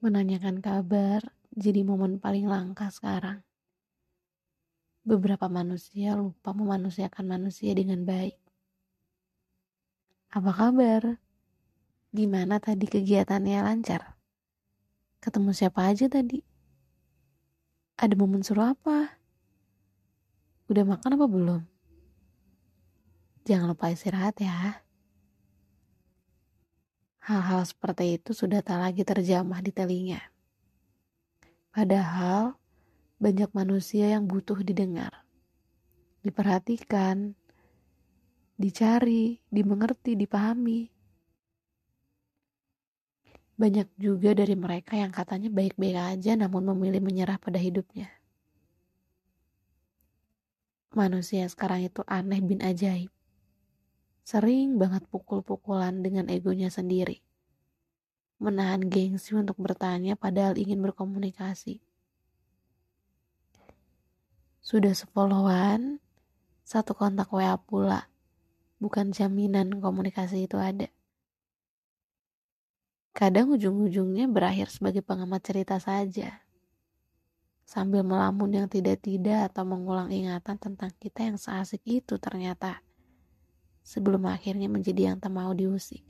Menanyakan kabar jadi momen paling langka sekarang. Beberapa manusia lupa memanusiakan manusia dengan baik. Apa kabar? Gimana tadi kegiatannya lancar? Ketemu siapa aja tadi? Ada momen seru apa? Udah makan apa belum? Jangan lupa istirahat ya. Hal-hal seperti itu sudah tak lagi terjamah di telinga. Padahal banyak manusia yang butuh didengar, diperhatikan, dicari, dimengerti, dipahami. Banyak juga dari mereka yang katanya baik-baik aja namun memilih menyerah pada hidupnya. Manusia sekarang itu aneh bin ajaib sering banget pukul-pukulan dengan egonya sendiri. Menahan gengsi untuk bertanya padahal ingin berkomunikasi. Sudah sefollowan, satu kontak WA pula. Bukan jaminan komunikasi itu ada. Kadang ujung-ujungnya berakhir sebagai pengamat cerita saja. Sambil melamun yang tidak-tidak atau mengulang ingatan tentang kita yang seasik itu ternyata sebelum akhirnya menjadi yang tak mau diusik.